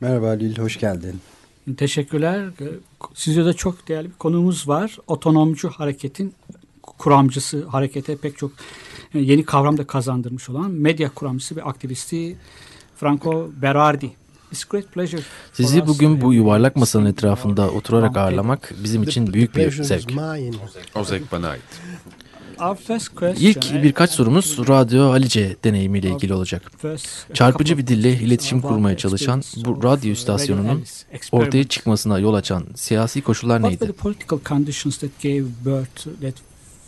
Merhaba Halil, hoş geldin. Teşekkürler. Stüdyoda çok değerli bir konuğumuz var. Otonomcu hareketin kuramcısı, harekete pek çok e, yeni kavram da kazandırmış olan medya kuramcısı ve aktivisti Franco Berardi. It's great pleasure Sizi bugün bu yuvarlak masanın etrafında oturarak ağırlamak bizim için büyük bir zevk. O zevk bana ait. İlk birkaç sorumuz Radyo Halice deneyimiyle ilgili olacak. Çarpıcı bir dille iletişim kurmaya çalışan bu radyo istasyonunun ortaya çıkmasına yol açan siyasi koşullar neydi?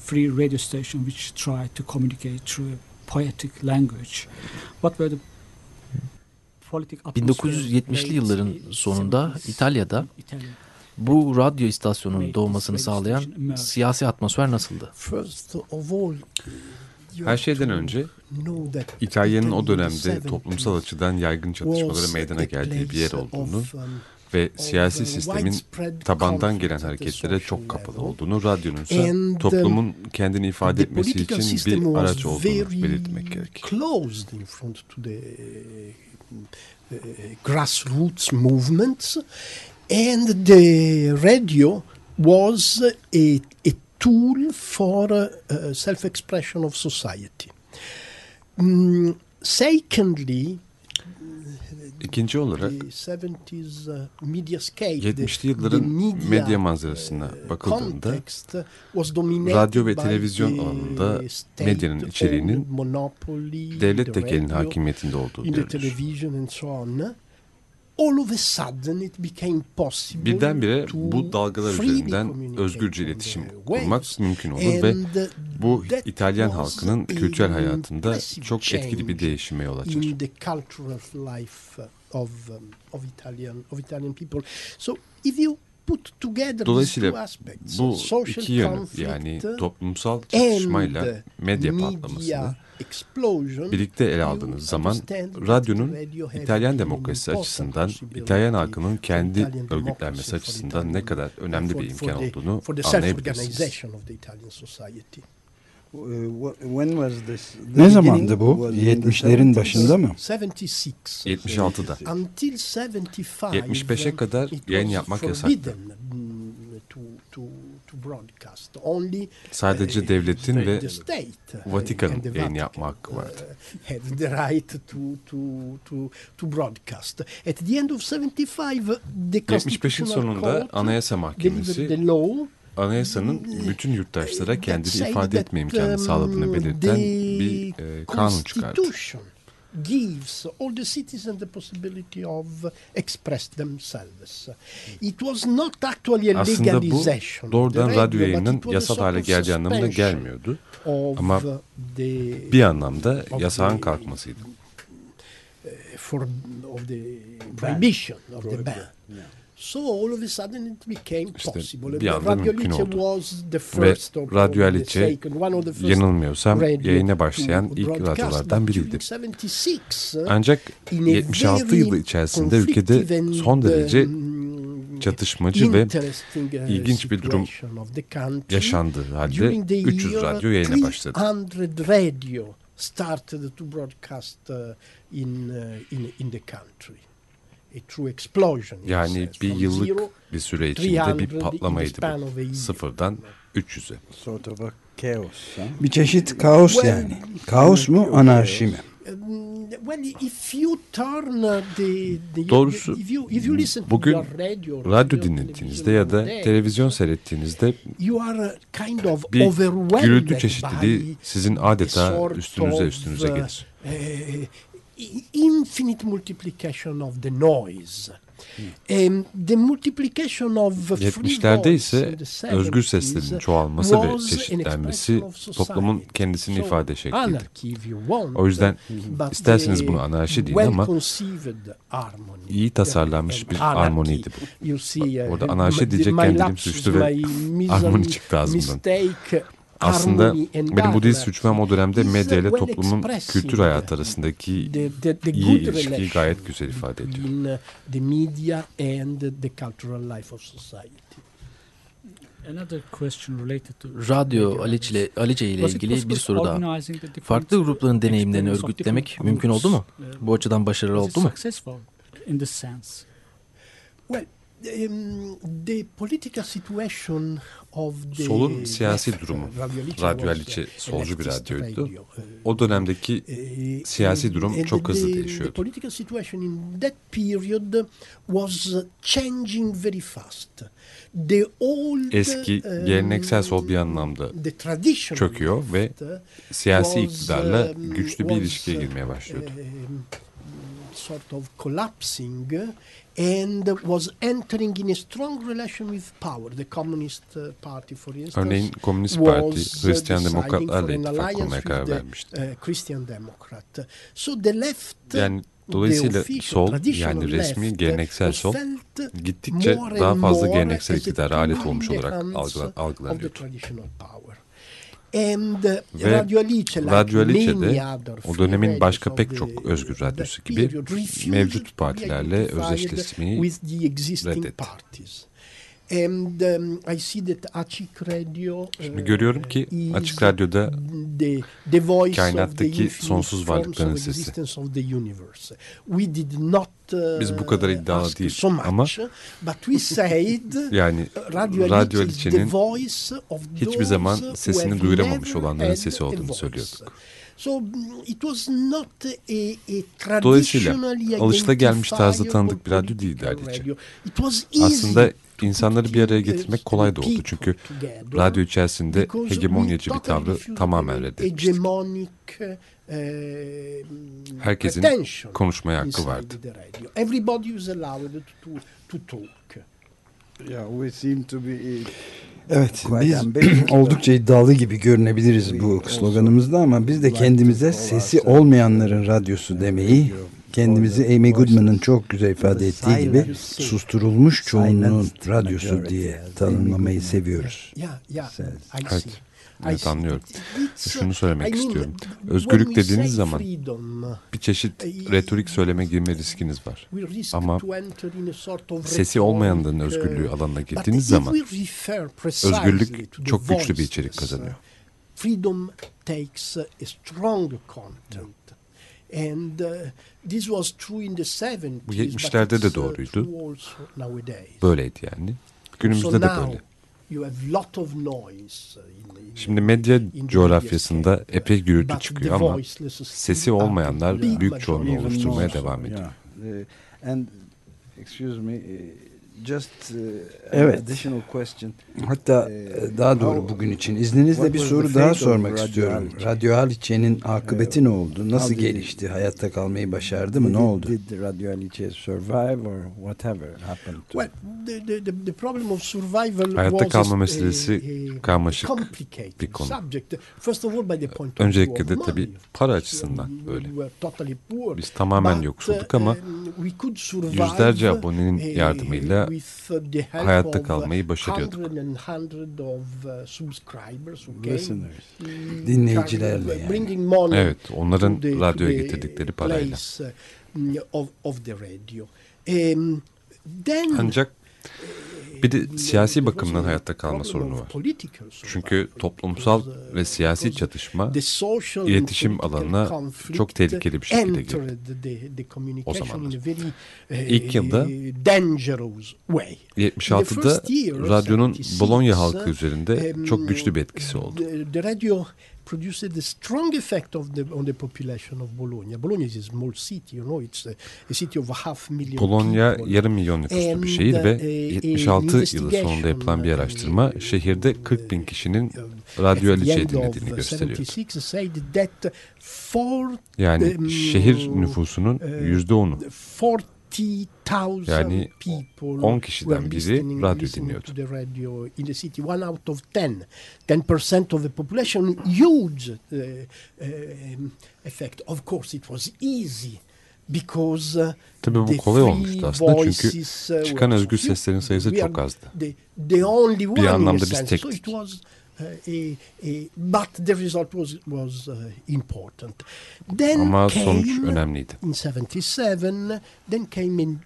free radio station which tried to communicate through poetic language? What were the politic atmosphere 1970'li yılların sonunda 70s İtalya'da Italy? Bu radyo istasyonunun doğmasını sağlayan siyasi atmosfer nasıldı? Her şeyden önce İtalya'nın o dönemde toplumsal açıdan yaygın çatışmaları meydana geldiği bir yer olduğunu ve siyasi sistemin tabandan gelen hareketlere çok kapalı olduğunu, radyonun ise toplumun kendini ifade etmesi için bir araç olduğunu belirtmek gerek. uh, grassroots movements, and the radio was a, a tool for uh, self-expression of society. Mm, secondly, İkinci olarak the 70s uh, 70'li yılların medya manzarasına uh, bakıldığında radyo ve televizyon alanında medyanın içeriğinin devlet tekelinin hakimiyetinde olduğu görülür. television and so on. All of a sudden it became possible Birdenbire to bu dalgalar üzerinden özgürce iletişim kurmak mümkün olur ve And bu İtalyan halkının a kültürel hayatında çok etkili bir change değişime yol açar. in the cultural life of um, of Italian of Italian people. So if you put together these two Dolayısıyla aspects, bu social iki yönü conflict yani toplumsal çatışmayla medya patlamasını birlikte ele aldığınız zaman radyonun İtalyan an demokrasisi açısından İtalyan halkının kendi örgütlenmesi açısından ne kadar önemli for- bir imkan the- olduğunu anlayabilirsiniz. Ne zamandı bu? 70'lerin başında mı? 76. 76'da. Until 75, 75'e kadar yayın yapmak yasaktı. mm, Sadece uh, devletin the- ve uh, Vatikan'ın and the yayın Vatican, yapma hakkı vardı. uh, had the right to, to, to, to broadcast. At the end of 75, the 75'in Constitutional sonunda Anayasa Mahkemesi the law anayasanın bütün yurttaşlara kendini ifade etme imkanı sağladığını belirten bir e, kanun çıkardı. Gives all the citizens the possibility of express themselves. It was not actually a Aslında bu doğrudan radyo yayının yasal hale geleceği anlamına gelmiyordu. Ama the- Bir anlamda yasağın the- kalkmasıydı. for of the prohibition of the ban. So all of a sudden it became İşte possible. bir anda Radio mümkün Alice oldu. was the Ve Radyo first yanılmıyorsam yayına başlayan ilk radyolardan biriydi. 76, Ancak in a 76 very yılı içerisinde ülkede son derece um, çatışmacı ve interesting, uh, ilginç bir durum yaşandığı halde During the 300 year, radyo yayına başladı. 300 radio started to broadcast uh, in, uh, in, in the country. Yani bir yıllık bir süre içinde bir 300 patlamaydı bu. Sıfırdan 300'e. Sort of a chaos. Bir çeşit kaos yani. Kaos mu, anarşi mi? Um, uh, Doğrusu bugün radyo dinlettiğinizde ya da televizyon seyrettiğinizde you are uh, kind of bir overwhelmed gürültü çeşitliliği sizin adeta üstünüze üstünüze uh, gelir. Uh, infinite multiplication of the noise. Um, the multiplication of free 70'lerde voice ise özgür 70s seslerin çoğalması ve çeşitlenmesi toplumun kendisini ifade şekliydi. O yüzden isterseniz bunu anarşi deyin ama iyi tasarlanmış bir armoniydi bu. You see, uh, Orada my- anarşi dilim lapsus, sürçtü ve armoni çıktı ağzımdan. Aslında benim bu dil anarchy suçmam o dönemde uh, medya ile toplumun kültür hayatı arasındaki iyi ilişkiyi gayet güzel ifade ediyor. uh, the media and the cultural life of society. Another question related to Radyo Alice ile, Alice ile ilgili bir soru daha. Farklı grupların deneyimlerini örgütlemek mümkün oldu mu? groups? Bu açıdan başarılı oldu mu? Well, um, the political situation of the Solun siyasi durumu. uh, Radio Alice Radyo was, Alice uh, solcu bir radyoydu. uh, O dönemdeki siyasi durum çok hızlı değişiyordu. The political situation in that period was changing very fast. The old, Eski, um, geleneksel sol bir anlamda the traditional çöküyor ve siyasi iktidarla um, güçlü bir was, ilişkiye girmeye başlıyordu. Sort of collapsing and was entering in a strong relation with power. The Communist uh, Party, for instance, Örneğin Komünist Parti was, uh, Hristiyan Demokratlarla ittifak kurmaya karar vermişti. uh, Christian Democrat. So the left Yani the dolayısıyla official, sol yani resmi geleneksel sol gittikçe daha fazla geleneksel tool alet olmuş olarak hands algıla- of the algılanıyordu. traditional power. And uh, Ve Radio Alice, like Radyo Alice many de other o dönemin başka pek çok özgür radyosu gibi mevcut partilerle özdeşleşmeyi reddetti. And um, I see that Açık Radio Şimdi uh, görüyorum ki is Açık Radyo'da the, the voice of the kainattaki sonsuz varlıkların sesi. We did not uh, Biz bu kadar iddialı değil so much, ama but we said yani Radyo Alice'nin hiçbir zaman sesini duyuramamış olanların sesi olduğunu söylüyorduk. So it was not a, a Dolayısıyla alışılagelmiş identifiable tanıdık bir radyo değildi Alice. Aslında insanları bir araya uh, getirmek kolay da oldu çünkü radyo içerisinde hegemonyacı bir tavrı tamamen reddetmiştik. uh, Herkesin konuşmaya hakkı vardı. be Evet biz oldukça iddialı gibi görünebiliriz bu sloganımızda ama biz de kendimize sesi olmayanların radyosu demeyi kendimizi Amy Goodman'ın çok güzel ifade ettiği gibi susturulmuş çoğunluğun radyosu diye tanımlamayı seviyoruz. Evet. Evet anlıyorum. Şunu söylemek istiyorum. Özgürlük dediğiniz zaman bir çeşit retorik söyleme girme riskiniz var. Ama sesi olmayanların özgürlüğü alanına girdiğiniz zaman özgürlük çok güçlü bir içerik kazanıyor. Freedom takes a strong content. Bu but 70'lerde de uh, doğruydu. true also nowadays. Böyleydi yani. Günümüzde de now böyle. you have lot of noise uh, Şimdi medya coğrafyasında epey gürültü çıkıyor ama sesi olmayanlar büyük çoğunluğu oluşturmaya devam ediyor. Uh, and excuse me, uh, just uh, Evet. additional question. Hatta Ee, e, daha doğru how- bugün için izninizle bir soru daha sormak Radio istiyorum. Halice? Radyo Haliçe'nin akıbeti ne oldu? Nasıl gelişti? Hayatta kalmayı başardı mı? Did- Ne oldu? Did Radio Alice survive or whatever happened to Well, the, the, the, the problem of survival Hayatta was kalma meselesi a karmaşık complicated bir konu. subject. First of all, by the point of Öncelikle view de of tabii para açısından böyle. were totally poor. Biz tamamen But, yoksulduk ama we could survive, yüzlerce abonenin eh, yardımıyla with, uh, the help hayatta of, kalmayı uh, başarıyorduk. uh, Dinleyicilerle yani. Evet, onların radyoya getirdikleri parayla. uh, mm, of, of the radio. Um, then Ancak bir de siyasi bakımdan hayatta kalma sorunu var. Çünkü toplumsal ve siyasi çatışma iletişim alanına çok tehlikeli bir şekilde girdi. communication zamanlar. İlk yılda dangerous way. 76'da first year, radyonun 76, Bologna halkı üzerinde çok güçlü bir etkisi oldu. The, the radio produced a strong effect of the, on the population of Bologna. Bologna is a small city, you know, it's a, a city of a half million Bologna people. yarım milyon nüfuslu bir şehir ve uh, 76 yılı sonunda yapılan bir uh, araştırma şehirde 40 bin kişinin uh, radyo of dinlediğini gösteriyor. 76 said that four Yani um, şehir nüfusunun uh, yüzde onu. 20,000 Yani people 10 kişiden biri radyo dinliyordu. radio in the city. One out of 10. 10% of the population, huge uh, um, effect. Of course it was easy because uh, Tabii bu kolay olmuştu aslında çünkü voices, uh, çıkan özgür seslerin sayısı çok azdı. The, the only one a anlamda biz sense. So uh, a, but the result was was uh, important. Then Ama came sonuç önemliydi. in 77 then came in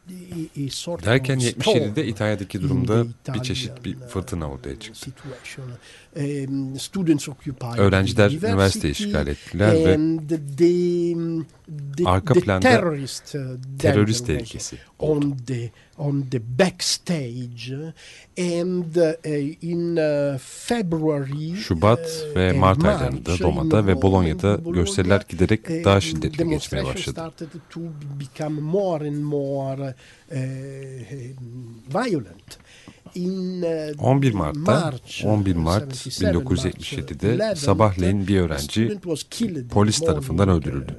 a, sort Derken of 77'de storm İtalya'daki durumda bir çeşit bir uh, fırtına ortaya çıktı. Um, students occupied Öğrenciler the üniversiteyi işgal ettiler ve and the, the, arka the planda terrorist, uh, terörist tehlikesi oldu. on the on the backstage and uh, in uh, February Şubat uh, ve and Mart March aylarında Roma'da ve Bolonya'da Bologna, gösteriler giderek uh, daha şiddetli geçmeye başladı. started to become more and more uh, violent. In, uh, 11 Mart'ta March, 11 uh, Mart 77, March, 1977'de 11, sabahleyin bir öğrenci polis tarafından öldürüldü.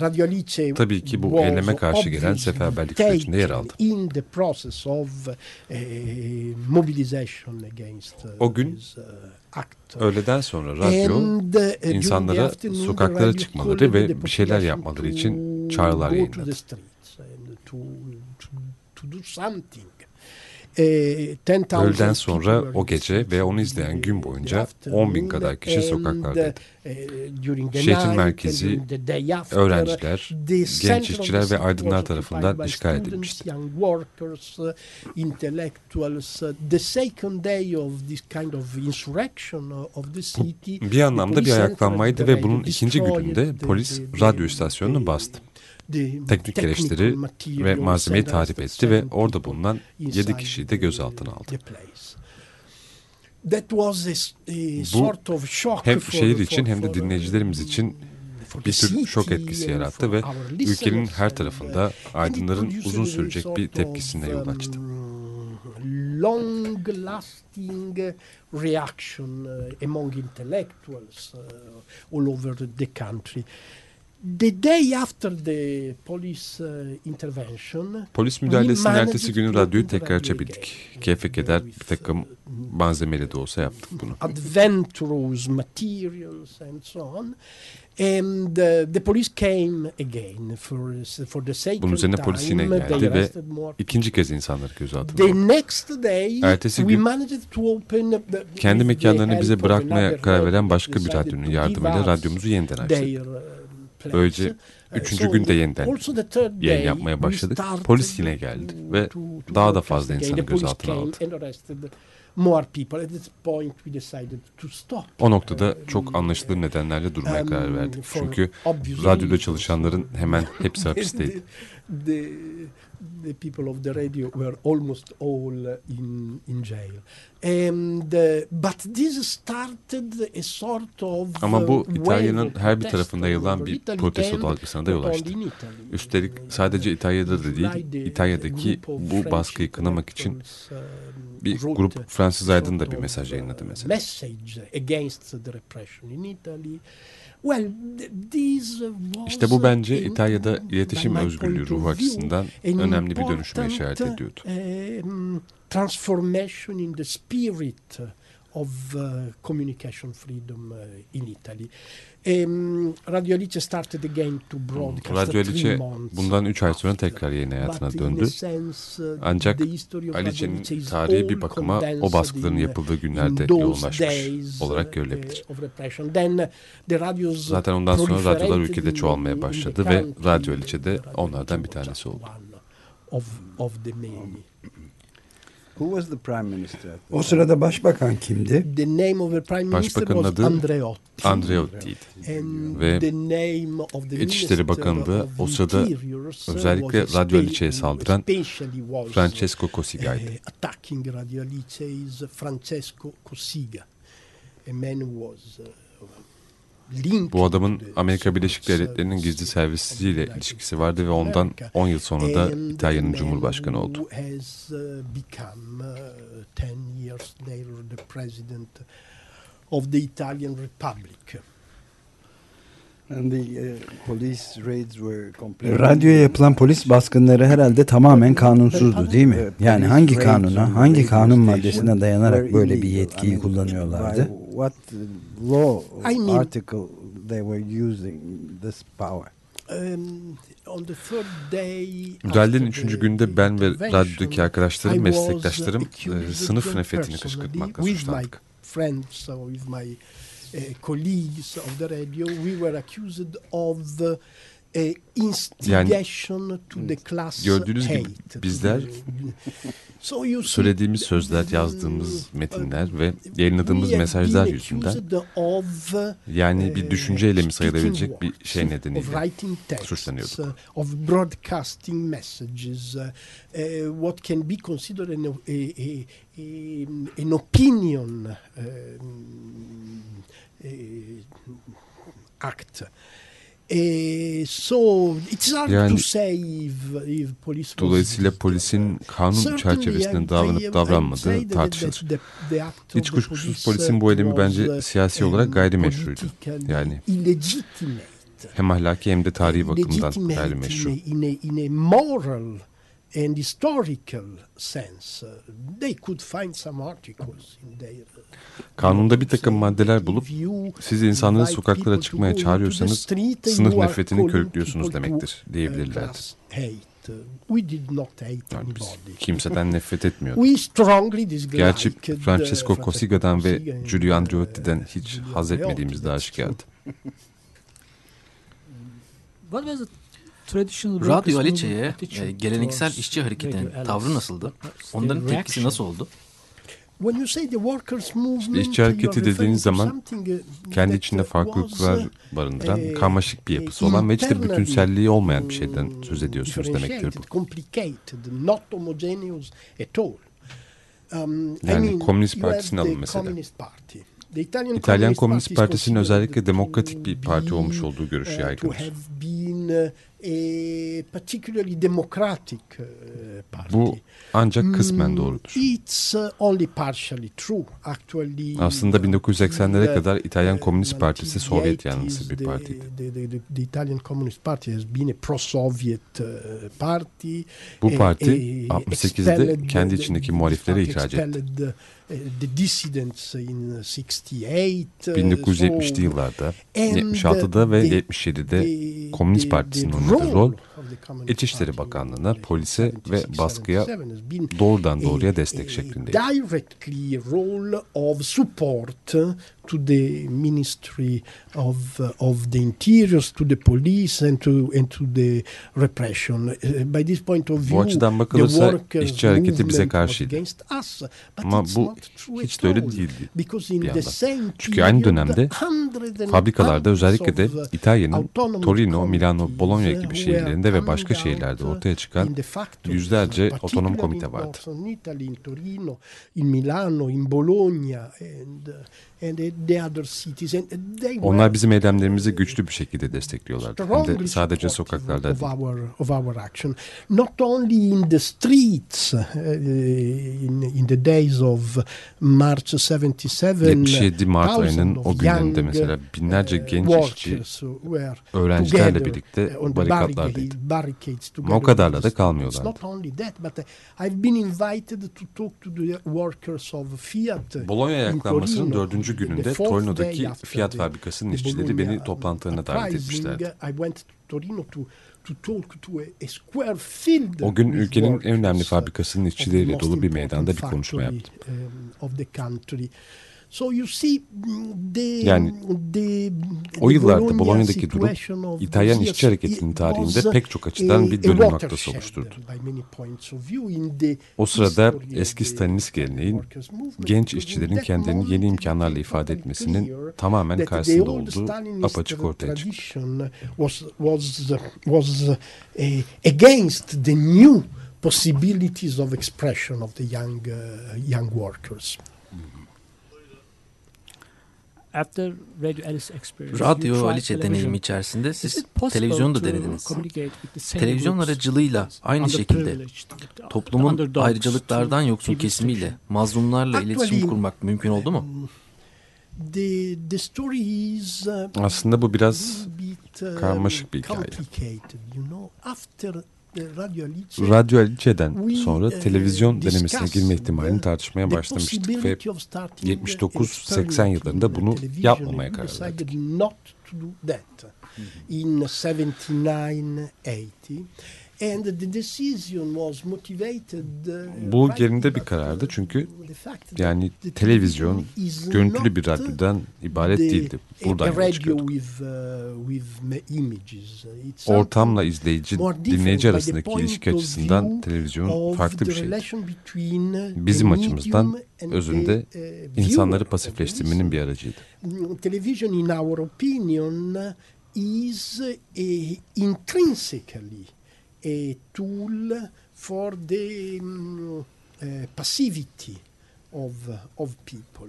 Radyo Alice tabii ki bu eyleme karşı gelen seferberlik sürecinde yer aldı. against uh, O gün act. öğleden sonra radyo insanlara sokaklara çıkmaları ve bir şeyler yapmaları için çağrılar yayınladı. To, do something. 10,000 Öğleden sonra o gece ve onu izleyen gün boyunca afternoon 10 bin kadar kişi sokaklardaydı. during the Şehrin merkezi, öğrenciler, genç işçiler ve aydınlar tarafından işgal edilmişti. Uh. Uh, uh. Bir anlamda bir ayaklanmaydı ve bunun ikinci gününde polis radyo istasyonunu bastı. Teknik gereçleri ve malzemeyi arrested etti ve orada bulunan 7 inside kişiyi de gözaltına aldı. shock Hem şehir için hem de dinleyicilerimiz için bir tür şok etkisi yarattı ve ülkenin her tarafında aydınların uzun sürecek bir tepkisine yol açtı. um, long lasting reaction uh, among intellectuals uh, all over the country. The day after the police uh, intervention, Polis müdahalesinin ertesi günü radyoyu the tekrar açabildik. Keyfe keder bir takım uh, malzemeyle de olsa yaptık bunu. adventurous materials and so on. And uh, the police came again for for the second Bunun üzerine time. polis yine geldi ve ikinci kez insanları gözaltına The aldı. next day Ertesi we gün managed to open the, Kendi the mekanlarını bize bırakmaya karar veren başka bir radyonun yardımıyla radyomuzu yeniden açtık. Böylece Uh, üçüncü so günde yeniden yayın yapmaya başladık. Polis yine geldi ve to- to daha da fazla insanı gözaltına aldı. O noktada çok anlaşılır nedenlerle durmaya Um, karar verdik. Çünkü radyoda çalışanların hemen hepsi hapisteydi. the, people of the radio were almost all in in jail. And uh, but this started a sort of Ama bu uh, İtalya'nın her bir all yayılan bir protesto dalgasına da yol açtı. only in Italy. Üstelik sadece İtalya'da da değil, İtalya'daki bu baskıyı kınamak için um, bir grup Fransız aydın da bir mesaj yayınladı uh, mesela. Message against the repression in Italy. Well, th- this was İşte bu bence in- İtalya'da iletişim özgürlüğü ruhu açısından an önemli bir dönüşüme işaret ediyordu. Transformation in the spirit of uh, communication freedom uh, in Italy. Um, Radio Alice started again to broadcast Hmm, Radyo three Alice months bundan 3 ay sonra tekrar yayın hayatına döndü. sense, uh, Ancak Radio Alice'nin tarihi bir bakıma o baskıların yapıldığı günlerde yoğunlaşmış days, olarak uh, görülebilir. of repression. Then, uh, the radios Zaten ondan sonra radyolar ülkede çoğalmaya başladı ve. Radyo Alice de Radio onlardan bir tanesi oldu. one Of, of the many. Who was the prime minister? at the O sırada başbakan kimdi? The name of the prime minister Başbakanın was adı Andreotti. Andreotti'ydi. And Ve the name of the İçişleri of o sırada özellikle was Radyo Alice'ye saldıran Francesco Cosiga'ydı. uh, attacking Radio Alice is Francesco Cossiga, a man who was uh, Bu adamın Amerika Birleşik Devletleri'nin gizli servisiyle ilişkisi vardı ve ondan America. 10 yıl sonra da İtalya'nın Cumhurbaşkanı oldu. uh, uh, 10 years later the president of the Italian Republic. Radyoya yapılan polis baskınları herhalde tamamen kanunsuzdu değil mi? Yani hangi kanuna, hangi kanun maddesine dayanarak böyle bir yetkiyi kullanıyorlardı? What law I mean- article they were using this power? Um, on the third day Müdahalenin after üçüncü the günde ben ve radyodaki arkadaşlarım, meslektaşlarım e, sınıf nefretini kışkırtmakla suçlandık. friends with my uh, colleagues of the radio, we were accused of uh, uh, instigation to the class gördüğünüz gibi hate. bizler So you Söylediğimiz sözler, yazdığımız metinler ve yayınladığımız mesajlar yüzünden of, uh, yani bir düşünce eylemi sayılabilecek bir şey words, nedeniyle suçlanıyorduk. uh, of broadcasting messages, uh, uh, what can be considered an, an opinion um, uh, act. Uh, so it's hard Yani- to say if, if police Dolayısıyla polisin kanun çerçevesinde davranıp davranmadığı tartışılır. Hiç kuşkusuz polisin bu uh, eylemi was, bence uh, siyasi olarak gayrimeşruydu. Yani illegitimate. hem ahlaki hem de tarihi bakımdan gayrimeşru. And historical sense. They could find some articles in their uh, Kanunda bir takım maddeler bulup If you siz insanları sokaklara çıkmaya çağırıyorsanız the street, sınıf you are nefretini körüklüyorsunuz demektir diyebilirlerdi. We did not hate Yani biz kimseden nefret etmiyorduk. We strongly disliked Gerçi the Francesco Cosiga'dan ve Giulio Andreotti'den hiç haz etmediğimiz de aşikardı. What was traditional Radyo Aliçe'ye e, geleneksel işçi hareketinin tavrı nasıldı? Onların tepkisi nasıl oldu? Movement, İşçi hareketi dediğiniz zaman uh, Kendi içinde uh, farklılıklar uh, barındıran, e, karmaşık bir yapısı olan ve hiç de bütünselliği olmayan bir şeyden söz ediyorsunuz demektir bu. Um, Yani Komünist you have Partisi'ni İtalyan Komünist Partisi'nin özellikle demokratik bir to parti olmuş olduğu görüşü uh, yaygındır. uh, uh. Bu ancak kısmen Mm, doğrudur. Uh, Aslında 1980'lere uh, kadar İtalyan uh, Komünist Partisi Sovyet yanlısı 80s, bir partiydi. Uh. Bu parti eh, 68'de expelled kendi içindeki muhalifleri ihraç etti. Uh, The dissidents in 68. uh, 1970'li so- yıllarda, and 76'da ve the- 77'de the- Komünist Partisi'nin oynadığı role rol İçişleri Bakanlığı'na, polise ve 76, baskıya 77 has been doğrudan doğruya destek şeklindeydi. To the Ministry of uh, of the Interior, to the police, and to and to the repression. Uh, by this point of view, açıdan the bakılırsa workers' işçi hareketi bize karşıydı. against us, but Ama it's bu not true hiç de öyle değildi Because in bir the yandan. same Çünkü aynı dönemde fabrikalarda özellikle de uh, İtalya'nın Torino, Milano, Bologna uh, gibi şehirlerinde ve başka şehirlerde out, ortaya uh, çıkan yüzlerce uh, otonom komite vardı. İn Milano, in Bologna and uh, and the other cities and they were Onlar bizim eylemlerimizi güçlü bir şekilde destekliyorlardı. Hem de sadece sokaklarda of değil. our of our action not only in the streets uh, in in the days of March 77 77 Mart thousands ayının of o günlerinde young, mesela binlerce uh, genç işçi öğrencilerle together, birlikte barikatlardaydı. Ama o kadarla da kalmıyorlardı. students. Not only that, but uh, I've been invited to talk to the workers of Fiat. Bologna in ayaklanmasının Torino. Dördüncü gününde Torino'daki Fiat fabrikasının işçileri beni toplantılarına davet etmişlerdi. Field. O gün ülkenin en önemli uh, fabrikasının işçileriyle dolu bir meydanda bir konuşma yaptım. Mm, the Yani the, O the yıllarda Bolonya'daki durum İtalyan işçi hareketinin tarihinde pek çok açıdan a- bir dönüm noktası oluşturdu. O sırada eski Stalinist geleneğin genç işçilerin kendilerini yeni imkanlarla ifade etmesinin tamamen karşısında old olduğu apaçık ortaya çıktı. tradition was was was against the new possibilities of expression of the young uh, young workers. After Radio Alice experience, you Radyo television. deneyimi içerisinde Is siz it possible televizyonu da to denediniz. communicate with the same Televizyon aracılığıyla aynı şekilde toplumun ayrıcalıklardan to yoksun kesimiyle, mazlumlarla iletişim kurmak mümkün oldu mu? The the story is uh, Aslında bu biraz um, karmaşık bir hikaye. The Radio Alice, Radyo Alice'den we, sonra uh, televizyon denemesine girme ihtimalini the- tartışmaya başlamıştık ve possibility of starting 79-80 an yıllarında bunu yapmamaya karar verdik. in 79-80. Uh, Bu yerinde bir karardı çünkü yani televizyon görüntülü bir radyodan ibaret değildi. Buradan yola çıkıyorduk. uh, Ortamla izleyici, dinleyici arasındaki ilişki açısından televizyon farklı bir uh, Bizim açımızdan özünde insanları pasifleştirmenin bir aracıydı. Mm, Television, in our opinion, is intrinsically a tool for the mm, uh, passivity of of people,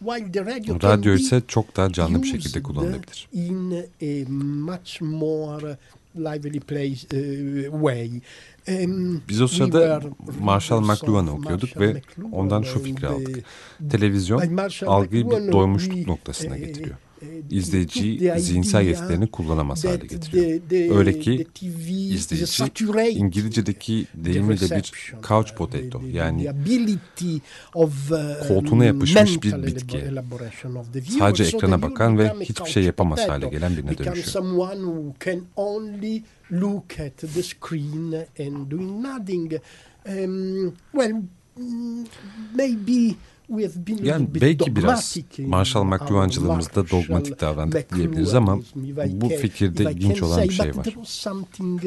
while the radio can Radyo be ise çok daha canlı bir şekilde kullanılabilir. in a much more lively place, uh, way. Um, Biz o we sırada were Marshall McLuhan'ı okuyorduk Marshall ve McLuhan ondan şu and fikri aldık. Televizyon algıyı bir doymuşluk we, noktasına eh, getiriyor. eh, Took the zihinsel yetilerini kullanamaz hale getiriyor. Öyle ki izleyici İngilizce'deki the deyimiyle bir couch uh, potato yani uh, koltuğuna yapışmış bir bitki. sadece ekrana bakan ve hiçbir şey yapamaz hale gelen birine dönüşüyor. someone who can only look at the screen and doing nothing. Um, well, mm, maybe Yani belki biraz Marshall our McLuhan'cılığı dogmatik davrandık diyebiliriz ama bu fikirde ilginç olan bir şey var. Something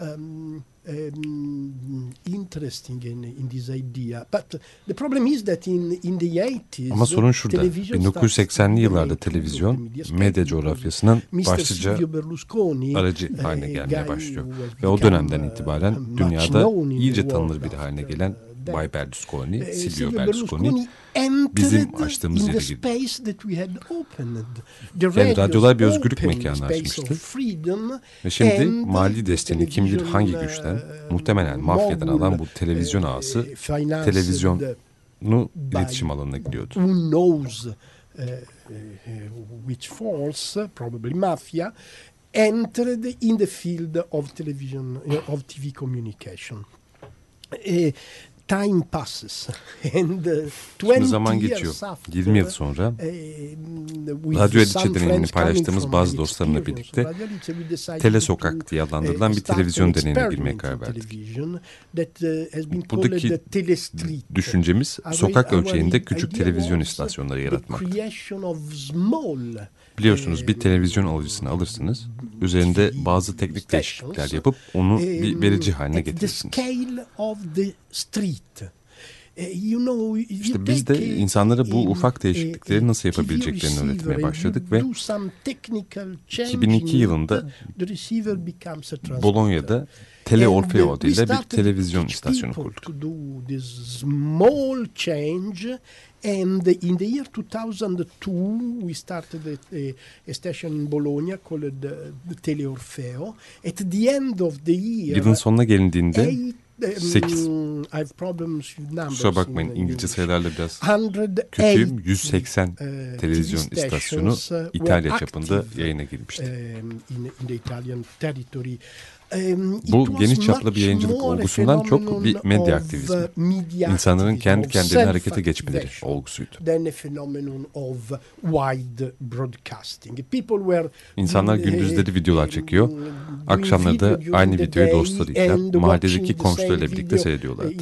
um, um, interesting in, in this idea. But the problem is that in, in the 80s, Ama sorun şurada. television 1980'li started yıllarda televizyon medya coğrafyasının başlıca aracı eh, haline gelmeye başlıyor. Ve o dönemden uh, itibaren dünyada iyice tanınır biri haline gelen uh. Bay Berlusconi, Eh, Silvio Berlusconi entered bizim açtığımız yere girdi. Yani radyolar bir özgürlük mekanı açmıştı. Ve şimdi mali desteğini kim bilir hangi television, güçten, uh, muhtemelen mafyadan alan bu televizyon uh, ağası televizyonu iletişim alanına gidiyordu. who knows uh, uh, which force, probably mafia, entered in the field of television, uh, of TV communication. Uh, time passes and uh, 20 Şimdi zaman years geçiyor. after, 20 yıl sonra um, with Radyo Ediçe deneyimini paylaştığımız bazı dostlarımla birlikte Tele Sokak diye uh, adlandırılan bir televizyon an deneyimine girmeye karar verdik. uh, Buradaki. Düşüncemiz sokak ölçeğinde küçük televizyon istasyonları yaratmak. Biliyorsunuz bir televizyon alıcısını alırsınız, üzerinde bazı teknik değişiklikler yapıp onu bir um, verici haline at the getirirsiniz. Street. You know, you İşte biz de insanlara bu ufak değişiklikleri a- nasıl yapabileceklerini öğretmeye başladık ve do some technical change 2002 in it, yılında. Bolonya'da Tele Orfeo adıyla bir televizyon istasyonu kurduk. And in the year 2002, we started a, a, station in Bologna called uh, the Tele Orfeo. At the end of the year, Yılın sonuna gelindiğinde eight, um, sekiz. I have problems with numbers. kusura bakmayın in İngilizce sayılarla biraz 108 kötüyüm. 180 uh, televizyon istasyonu uh, İtalya çapında yayına girmişti. Bu geniş çaplı bir yayıncılık olgusundan çok bir medya aktivizmi. İnsanların kendi kendilerine harekete geçmeleri olgusuydu. İnsanlar mm, gündüzleri eh, videolar çekiyor. doing Akşamları da aynı videoyu dostlarıyla, mahalledeki komşularıyla birlikte seyrediyorlardı.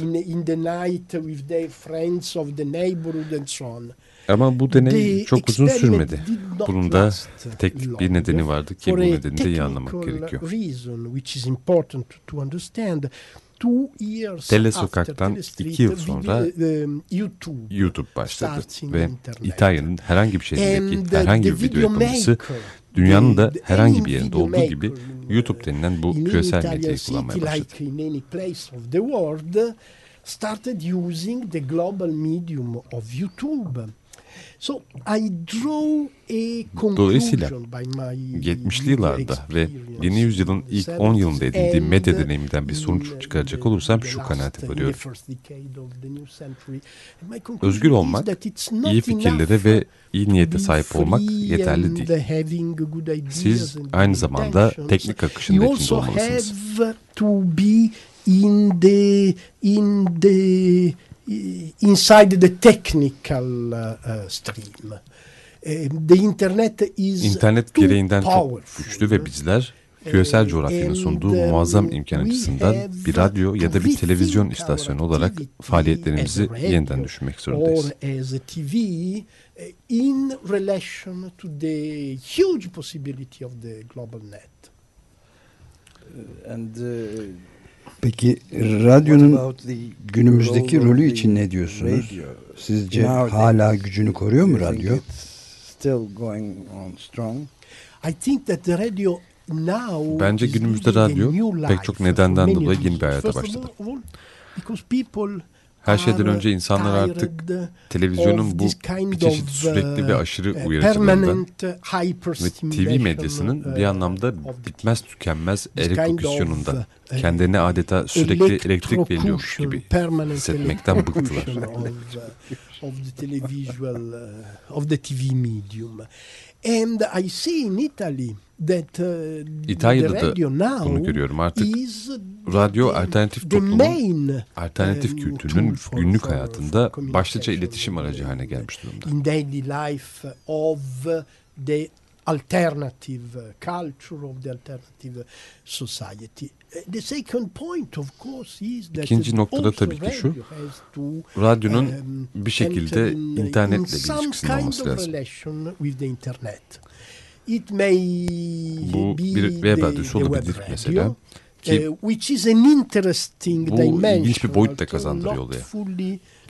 Ama bu deney çok uzun sürmedi. Bunun da last tek bir nedeni vardı ki bu nedeni de iyi anlamak gerekiyor. Tele Sokak'tan iki yıl sonra um, YouTube başladı ve. İtalya'nın herhangi bir şehrindeki herhangi bir video yapımcısı dünyanın da herhangi bir yerinde olduğu gibi YouTube denilen bu küresel medyayı kullanmaya başladı. started using the global medium of YouTube. So I draw a Dolayısıyla conclusion by my 70'li yıllarda ve yeni yüzyılın ilk 10 yılında edindiğim medya deneyiminden bir sonuç çıkaracak olursam şu kanaate varıyorum. Özgür olmak, iyi fikirlere ve iyi niyete sahip olmak yeterli değil. Siz aynı zamanda teknik akışın içinde olmalısınız. in the in the inside the technical uh, uh, stream. Uh, the internet is İnternet too gereğinden çok powerful. güçlü ve bizler küresel Eh, coğrafyanın and, sunduğu um, muazzam imkan we açısından have bir radyo ya da bir to televizyon istasyonu olarak faaliyetlerimizi yeniden düşünmek zorundayız. or as a TV uh, in relation to the huge possibility of the global net. And uh, Peki radyonun günümüzdeki rolü için ne diyorsunuz? Sizce hala gücünü koruyor mu radyo? it's Still going on strong. I think that the radio now Bence günümüzde radyo pek çok nedenden dolayı yeni bir hayata başladı. Her şeyden önce insanlar artık televizyonun bu bir çeşit of, sürekli ve uh, aşırı uh, uyarıcılığından uh, ve TV medyasının bir uh, anlamda bitmez tükenmez uh, kendilerine adeta sürekli elektrik veriliyormuş gibi hissetmekten bıktılar. of, uh, the televisual uh, of the TV medium. And I see in Italy that uh, İtalya'da the da radio now bunu görüyorum artık. is Radyo the- alternatif toplumun main, alternatif um, for- günlük hayatında başlıca iletişim aracı haline gelmiş durumda. in daily life of the alternative culture of the alternative society. Uh, The second point of course is that İkinci noktada tabii ki şu, Radyonun um, bir şekilde in internetle bir kind olması lazım. relation with the internet. It may Bu be bir web the olabilir mesela. Ki uh, which is an interesting bu dimension, ilginç bir boyut da kazandırıyor olaya.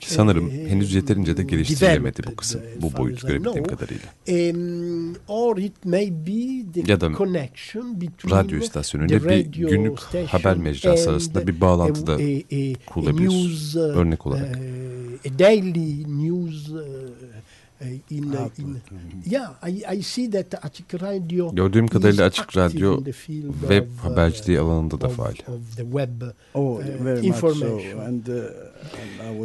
Sanırım uh, henüz yeterince de geliştirilemedi bu kısım, uh, bu boyut görebildiğim kadarıyla. Or it may be the Ya da connection between Radyo istasyonuyla the bir radio günlük station haber mecrası and arasında bir bağlantı da a, a, a kurulabilir. news, uh, Örnek olarak. uh, a daily news uh, uh, in, uh, in yeah I, I see that Açık Radio Gördüğüm kadarıyla Açık Radyo web of, uh, haberciliği alanında da of- faal. of the web Oh, uh, very much so. information. And, uh,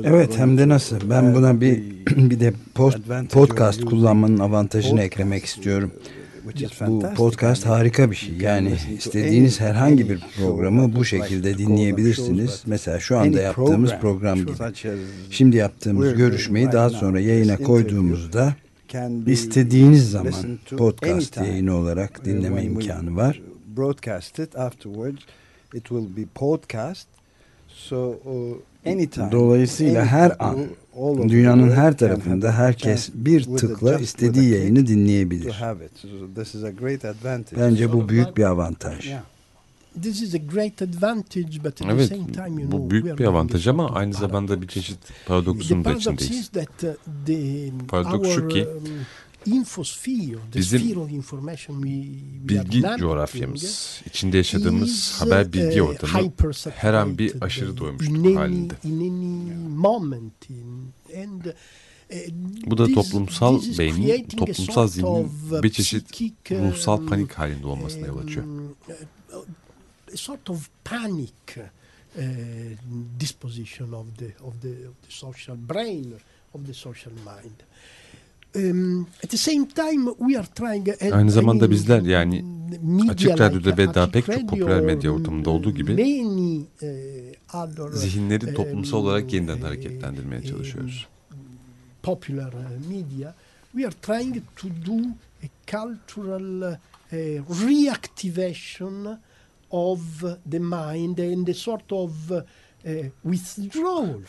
Evet hem de nasıl. Ben buna bir bir de post, podcast kullanmanın avantajını eklemek istiyorum. Bu podcast harika bir şey. Yani istediğiniz herhangi bir programı bu şekilde dinleyebilirsiniz. Mesela şu anda yaptığımız program, gibi. Şimdi yaptığımız görüşmeyi daha sonra yayına koyduğumuzda istediğiniz zaman podcast yayını olarak dinleme imkanı var. Broadcast it afterwards. It will be podcast. So uh, anytime. Dolayısıyla any her an the dünyanın her tarafında herkes bir tıkla istediği yayını dinleyebilir. Bence bu büyük bir avantaj. This is a great advantage but at the Evet, same time you know bu büyük bir avantaj ama aynı zamanda bir çeşit The paradoksun da içindeyiz. uh, the Paradoks şu ki, bizim Bilgi coğrafyamız, içinde yaşadığımız haber bilgi uh, ortamı hypersaturated her an bir aşırı doymuşluk halinde. uh, Bu da toplumsal beynin, toplumsal zihnin uh, bir çeşit ruhsal um, panik halinde olmasına yol açıyor. um, sort of panic disposition of the of the of the social brain of the social mind. Um, at the same time, we are trying. and Aynı I zamanda mean, bizler yani media Açık Radyo'da like ve daha pek çok popüler medya or, ortamında olduğu gibi many, uh, other, Zihinleri toplumsal um, olarak yeniden uh, hareketlendirmeye çalışıyoruz. popular media, we are trying to do a cultural uh, reactivation of the mind and a sort of uh.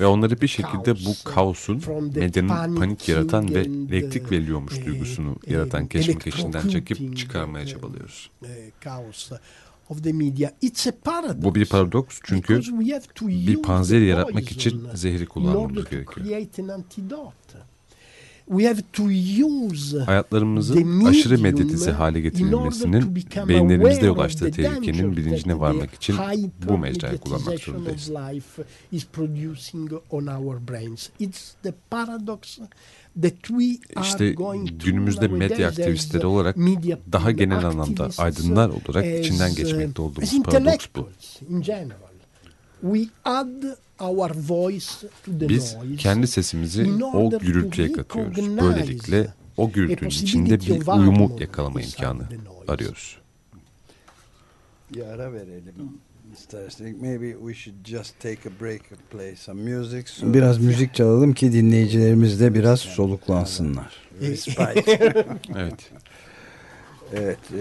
Ve onları bir şekilde bu Kaos, kaosun medyanın panik yaratan ve elektrik veriliyormuş uh, duygusunu uh, yaratan keşmekeşinden çekip çıkarmaya çabalıyoruz. Bu bir paradoks çünkü bir panzehir yaratmak için zehri kullanmamız gerekiyor. We have to use Hayatlarımızın aşırı medyatize hale getirilmesinin become beyinlerimizde aware yol of açtığı the tehlikenin bilincine that varmak için bu mecrayı kullanmak zorundayız. İşte günümüzde medya aktivistleri olarak media daha genel anlamda activists, aydınlar olarak as, içinden uh, geçmekte olduğumuz paradoks bu. We add our voice to the Biz noise kendi sesimizi in o order to gürültüye katıyoruz. Böylelikle o gürültünün içinde bir uyumu yakalama imkanı the noise. arıyoruz. Bir ara verelim istersek. Maybe we should just take a break and play some music. So biraz müzik çalalım ki dinleyicilerimiz de biraz soluklansınlar. Evet. evet. E,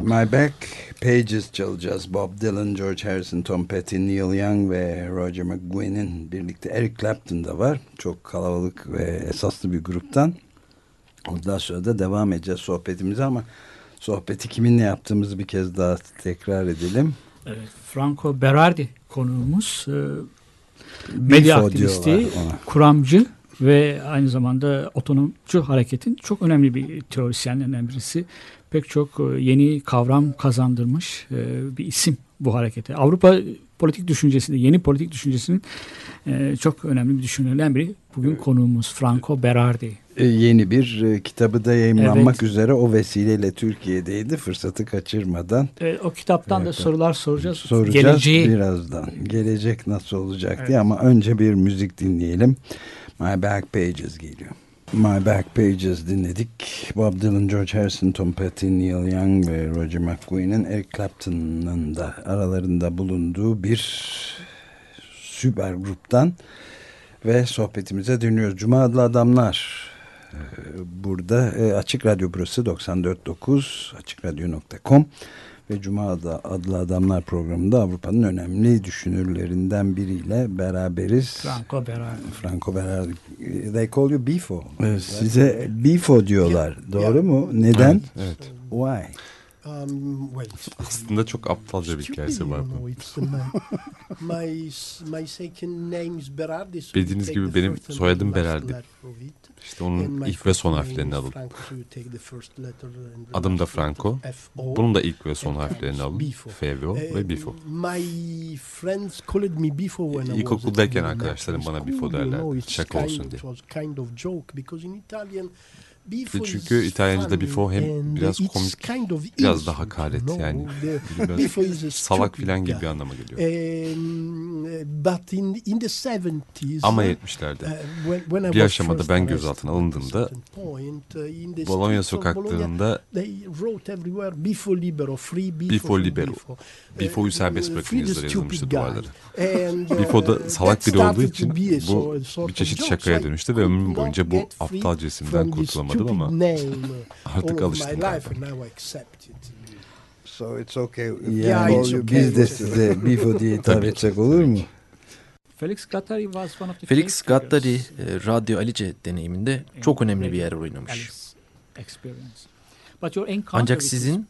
My Back Pages çalacağız. Bob Dylan, George Harrison, Tom Petty, Neil Young ve Roger McGuinn'in birlikte Eric Clapton da var. Çok kalabalık ve esaslı bir gruptan. Ondan sonra da devam edeceğiz sohbetimize ama sohbeti kiminle yaptığımızı bir kez daha tekrar edelim. Evet, Franco Berardi konuğumuz. E, medya Bifo aktivisti, kuramcı ve aynı zamanda otonomcu hareketin çok önemli bir teorisyenlerinden birisi. Pek çok e, yeni kavram kazandırmış e, bir isim bu harekete. Avrupa politik düşüncesinde, yeni politik düşüncesinin e, çok önemli bir düşünürlerden biri. Bugün konuğumuz Franco Berardi. Yeni bir kitabı da yayınlanmak Evet. üzere o vesileyle Türkiye'deydi. Fırsatı kaçırmadan E, o kitaptan da Evet. sorular soracağız. soracağız Geleceği birazdan. Gelecek nasıl olacak Evet. diye ama önce bir müzik dinleyelim. My Back Pages geliyor. My Back Pages dinledik. Bob Dylan, George Harrison, Tom Petty, Neil Young ve Roger McGuinn'in Eric Clapton'ın da aralarında bulunduğu bir süper gruptan ve sohbetimize dönüyoruz. Cuma adlı adamlar e, burada e, Açık Radyo burası 94.9 açıkradyo.com ve Cuma adlı, Adamlar programında Avrupa'nın önemli düşünürlerinden biriyle beraberiz. Franco Berardi. Franco Berardi. They call you Bifo. Size Bifo diyorlar. Doğru mu? Neden? Evet. Why? Um, well, it's Aslında çok aptalca bir hikayesi var bu. Bildiğiniz gibi benim soyadım Berardi. İşte onun ilk ve son harflerini alın. Adım da Franco. Bunun da ilk ve son harflerini alın. FVO ve Uh, Bifo. My friends called me Bifo when I was İlkokuldayken arkadaşlarım bana Bifo it's şaka olsun diye. Bifo Çünkü İtalyanca'da Bifo hem biraz komik, biraz da hakaret yani. Biraz salak filan gibi bir anlama geliyor. But in in the 70s Ama uh, 70'lerde when, when I bir aşamada ben gözaltına alındığımda uh, Bologna sokaklarında Bifo libero, free free libero. Uh, serbest uh, bırakın free the yazıları yazılmıştı duvarlara. And, uh, Bifo da salak biri olduğu için bu bir çeşit şakaya dönüştü ve ömrüm boyunca bu aptalca isimden from kurtulamadım ama artık alıştım. So it's okay. Yani Yeah, okay. biz de size Bifo diye hitap etsek olur mu? Felix Gattari Felix Gattari e, Radyo Alice deneyiminde in çok önemli bir yer oynamış. Ancak sizin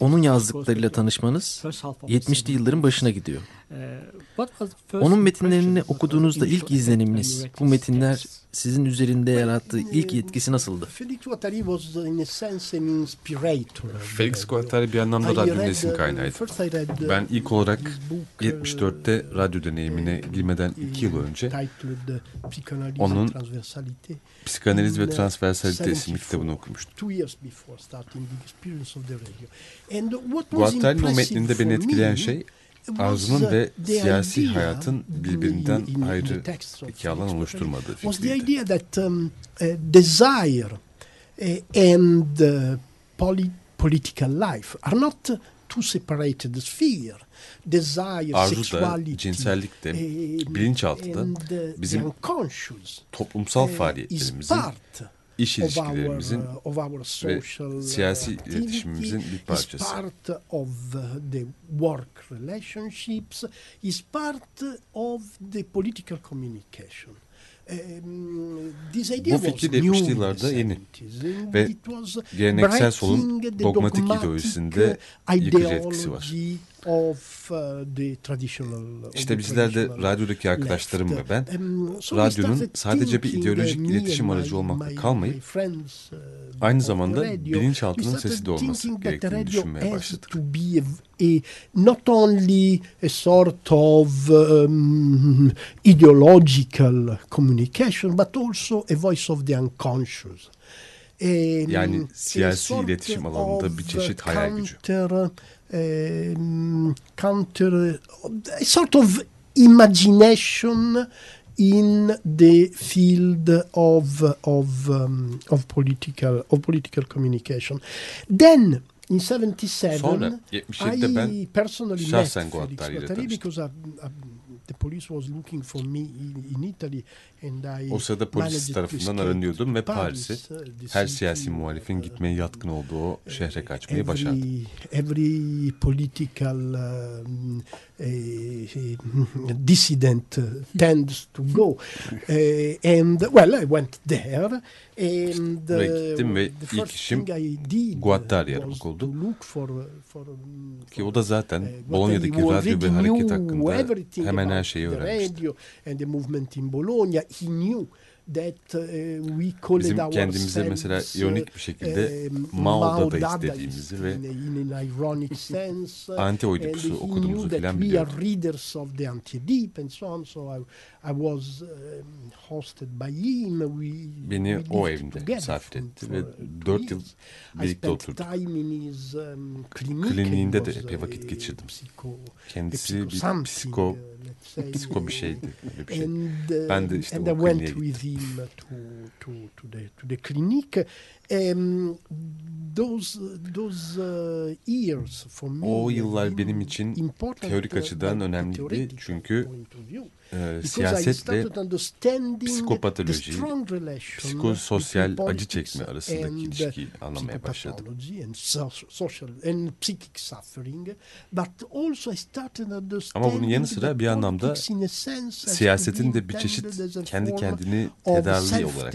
Onun yazdıklarıyla tanışmanız first half of the 70'li yılların 70s. başına gidiyor. Uh, Onun metinlerini okuduğunuzda ilk izleniminiz, bu metinler? Sizin üzerinde yarattığı ilk etkisi nasıldı? Felix Guattari was uh, in a sense an inspirator. Felix Guattari bir anlamda esin uh, kaynağıydı. uh, Ben ilk olarak this book, uh, 74'te radyo deneyimine girmeden iki yıl önce uh, onun. Psikanaliz ve uh, Transversalite isimli 74, kitabını okumuştum. Two years before starting the experience of the radio. And what was Guattari'nin o metninde beni etkileyen şey arzunun ve siyasi hayatın birbirinden ayrı iki alan oluşturmadığı was the fikriydi. idea that um, uh, desire uh, and poli- political life are not two separated spheres. Desire, Arzu da, cinsellik de, uh, bilinçaltı da bizim toplumsal faaliyetlerimizin, iş of our, ilişkilerimizin of our social uh, siyasi iletişimimizin bir is parçası. part of the work relationships, is part of the political communication. Um, Bu fikir was 70'li new in the yıllarda yeni 70s, and Ve Geleneksel solun dogmatik ideolojisinde yıkıcı etkisi var. İdeology of uh, the traditional İşte bizler de radyodaki arkadaşlarım ve ben Um, radyonun sadece bir ideolojik uh, iletişim aracı olmakla kalmayıp, uh, aynı zamanda bilinçaltının sesi de olması gerektiğini düşünmeye başladık. a, not only a sort of um, ideological communication but also a voice of the unconscious. Um, Yani siyasi iletişim alanında bir çeşit uh, hayal gücü. Um, counter, a sort of imagination in the field of of um, of political of political communication. Then in 77 Sonra 77'de I personally şahsen met Felix Guattari because I, I, the police was looking for me in, Italy and I O sırada polis managed to tarafından escape aranıyordum ve to Paris, Paris'e uh, her siyasi muhalifin uh, gitmeye yatkın olduğu şehre kaçmayı başardım. every, political um, uh, dissident uh, tends to go. Uh, and well, I went there. And Oraya the first thing I did Guattari was to look for, for, um, Ki for o da zaten Uh, Bolonya'daki Guattari radyo ve hareket hakkında hemen her about şeyi the öğrenmişti. radio and the movement in Bologna. He knew that uh, Bizim kendimize ourselves, mesela ironik bir şekilde Mao Dadaist Dadaist dediğimizi ve in, in an ironic sense. uh, anti he okuduğumuzu knew that filan we are biliyordu. readers of the anti-deep and so on. So I, I was um, hosted by him. We, Beni we o evinde together misafir etti ve uh, dört yıl birlikte spent oturduk. time in his um, clinic. Kliniğinde de epey vakit geçirdim. Kendisi bir psiko, uh, let's say. psiko bir şeydi. Öyle bir şey. And, uh, Ben de işte and I went with him to, to, to, the, to the clinic. Um, those those uh, years for me O yıllar benim için important, teorik uh, açıdan önemliydi. Çünkü e, siyasetle psikopatoloji, psikososyal acı çekme arasındaki uh, ilişkiyi anlamaya başladım. psychopathology and so- social and psychic suffering, but also I started understanding Ama bunun yanı sıra bir anlamda siyasetin de bir çeşit kendi kendini tedavi olarak,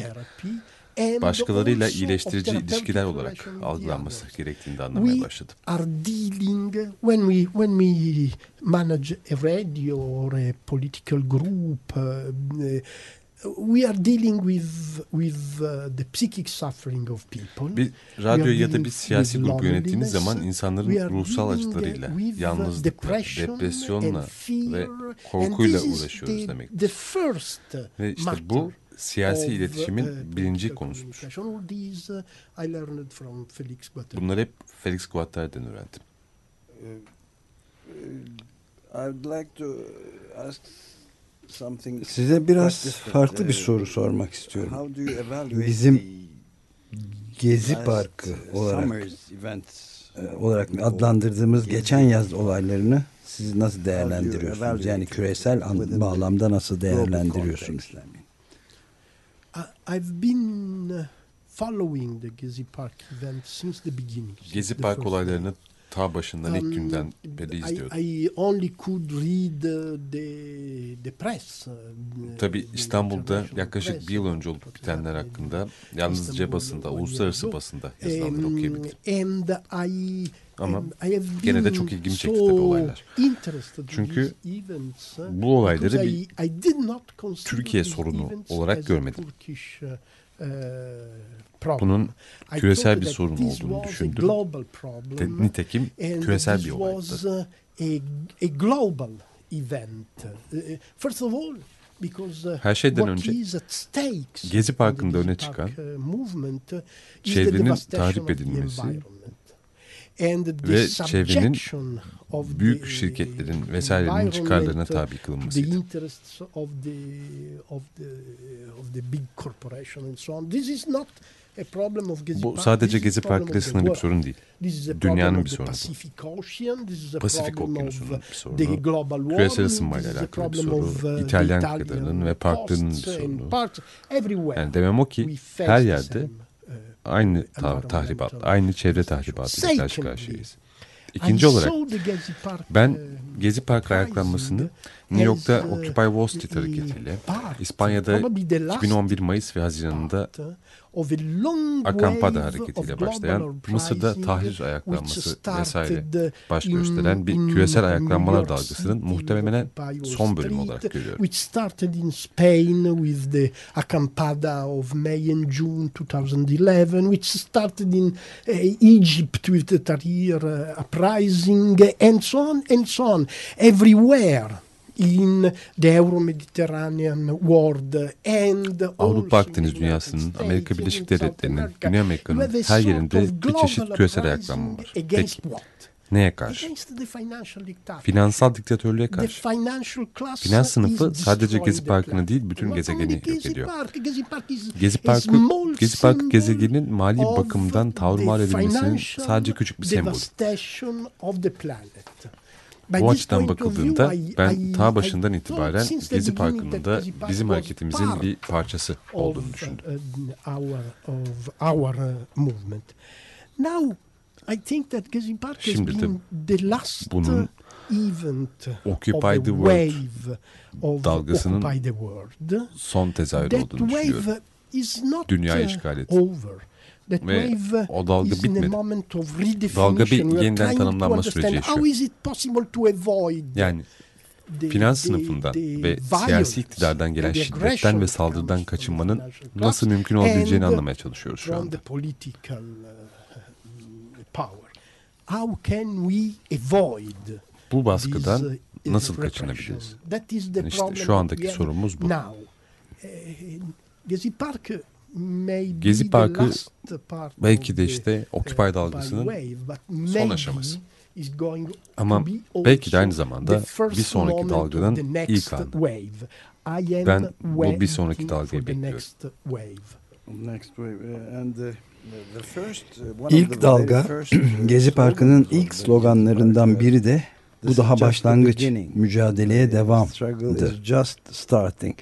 başkalarıyla iyileştirici ilişkiler olarak algılanması gerektiğini de anlamaya We başladım. are dealing when we when we manage a radio or a political group. uh, we are dealing with with uh, the psychic suffering of people. Bir We radyo ya da bir siyasi grup yönettiğiniz zaman. We insanların ruhsal uh, acılarıyla, uh, yalnızlıkla, depresyonla ve korkuyla uğraşıyoruz first Ve işte bu siyasi of, iletişimin uh, birinci konusudur. uh. Bunları hep Felix Guattari'den öğrendim. I'd like to ask something Size biraz farklı bir Uh, soru sormak istiyorum. Bizim Gezi Parkı uh, olarak uh, olarak adlandırdığımız geçen yaz olaylarını siz nasıl değerlendiriyorsunuz? Yani küresel bağlamda nasıl değerlendiriyorsunuz? context, I mean? I- I've been uh, following the Gezi Park event since the beginning. Gezi Park olaylarını ta başından ilk günden beri I, izliyordum. I only could read uh, the the press. uh, Tabi İstanbul'da yaklaşık bir yıl önce olup bitenler hakkında yalnızca basında, uluslararası basında yazılanları okuyabildim. and I Ama I gene de çok ilgimi çekti tabii olaylar. Çünkü uh, bu olayları bir I, I Türkiye sorunu olarak görmedim. Problem. Bunun küresel bir sorun olduğunu düşündüm. Nitekim küresel bir olaydı. Her şeyden önce Gezi Parkı'nda öne çıkan uh, uh, çevrenin tahrip edilmesi ve çevrenin büyük şirketlerin vesairenin environment çıkarlarına to tabi kılınmasıydı. Gezi Bu sadece Gezi a problem Parkı ile of the sınırlı bir sorun değil. Dünyanın bir sorunu Pasifik Okyanusu'nun bir sorunu. Küresel ısınmayla alakalı bir problem of, soru. uh, İtalyan kıtalarının ve parklarının bir sorunu. Yani demem o ki her yerde uh, aynı ta- tahribat, aynı çevre tahribatıyla karşı karşıyayız. İkinci olarak ben uh, Gezi Park ayaklanmasını New York'ta Occupy Wall Street hareketiyle, İspanya'da 2011 Mayıs ve Haziran'da of a long Akampada wave hareketiyle başlayan Mısır'da tahrir ayaklanması vesaire baş gösteren bir küresel ayaklanmalar dalgasının muhtemelen son bölümü olarak görüyorum. Which started in Spain with the Acampada of May and June 2011, which started in uh, Egypt with the Tahrir uh, uprising, and so on and so on. Everywhere in the Euro-Mediterranean world and Avrupa Akdeniz dünyasının, Amerika Birleşik Devletleri'nin, Güney Amerika'nın her yerinde bir çeşit küresel ayaklanma var. Against Peki what? neye karşı? Against the financial dictatorship. Finansal diktatörlüğe The karşı. financial class Finans sınıfı sadece Gezi Parkı'nı değil bütün gezegeni yok ediyor. Gezi Parkı, Gezi Parkı gezegenin mali bakımdan tavrımar the edilmesinin sadece küçük bir sembolü. Bu açıdan bakıldığında ben ta başından itibaren Gezi Parkı'nın da bizim hareketimizin bir parçası olduğunu düşündüm. uh, uh, Şimdi de bunun uh, event Occupy the World dalgasının. Son tezahürü olduğunu düşünüyorum. Dünyayı uh, işgal etti. over. That Ve o dalga bitmedi. Dalga bir yeniden tanımlanma süreci yaşıyor. Yani finans sınıfından ve siyasi iktidardan gelen şiddetten ve saldırıdan kaçınmanın nasıl mümkün olabileceğini anlamaya çalışıyoruz şu anda. uh, Bu baskıdan uh, nasıl kaçınabiliriz? The İşte şu andaki sorumuz bu. Gezi Park may Gezi Parkı the last part belki de the, işte uh, Occupy dalgasının son aşaması. is going to Ama be belki de aynı zamanda bir sonraki next ilk anı. wave. I am Ben bu bir sonraki dalgayı bekliyorum. uh, uh, İlk dalga uh, Gezi Parkı'nın ilk sloganlarından biri de bu This daha başlangıç, mücadeleye The devam. struggle is just starting.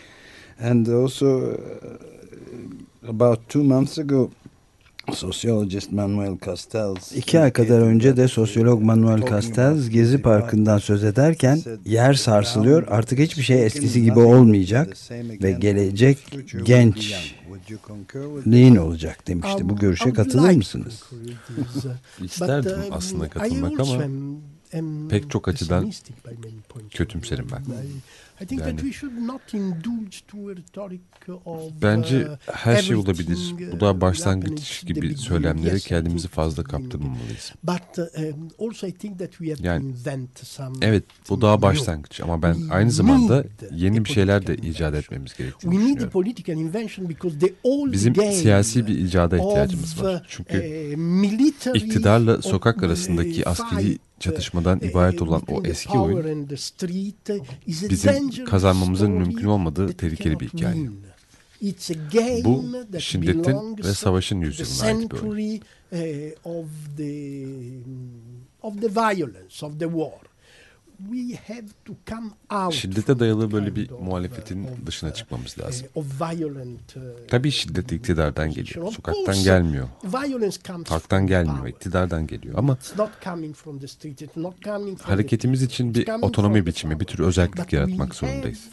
And also, uh, about two months ago, sociologist Manuel Castells İki ay kadar önce de sosyolog Manuel Castells Gezi Parkı'ndan söz ederken yer sarsılıyor artık hiçbir şey eskisi gibi olmayacak ve gelecek gençliğin olacak demişti. Bu görüşe katılır mısınız? İsterdim um, aslında katılmak ama pek çok açıdan kötümserim ben. Yani- Bence her şey olabilir. Bu da başlangıç gibi söylemlere kendimizi fazla kaptırmamalıyız. Yani, Evet bu daha başlangıç ama ben aynı zamanda yeni bir şeyler de icat etmemiz gerektiğini düşünüyorum. Bizim siyasi bir icada ihtiyacımız var. Çünkü iktidarla sokak arasındaki askeri çatışmadan ibaret olan o eski oyun bizim kazanmamızın mümkün olmadığı tehlikeli bir hikaye. Bu şiddetin ve savaşın yüzyılına ait bir oyun. Şiddete dayalı böyle bir muhalefetin uh, dışına uh, çıkmamız lazım. of violent, uh, Tabii şiddet iktidardan geliyor. Sokaktan gelmiyor. Halktan gelmiyor. iktidardan geliyor. Ama hareketimiz için bir otonomi biçimi, bir tür özellik yaratmak zorundayız.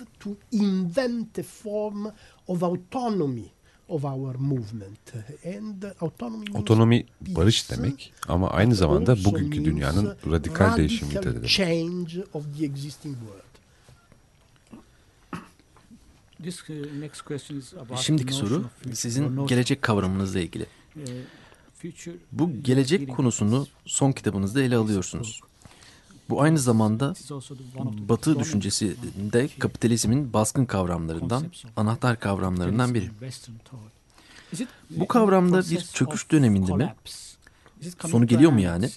Of our movement. And autonomy means Otonomi barış peace, demek ama aynı but zamanda bugünkü dünyanın radikal radical de demek. change of the existing world. This, uh, next question is about Şimdiki the soru sizin gelecek kavramınızla ilgili. Uh, future, Bu gelecek konusunu us. son kitabınızda ele alıyorsunuz. Bu aynı zamanda Batı düşüncesinde kapitalizmin baskın kavramlarından, anahtar kavramlarından biri. Bu kavramda bir çöküş döneminde mi? Sonu geliyor mu an yani?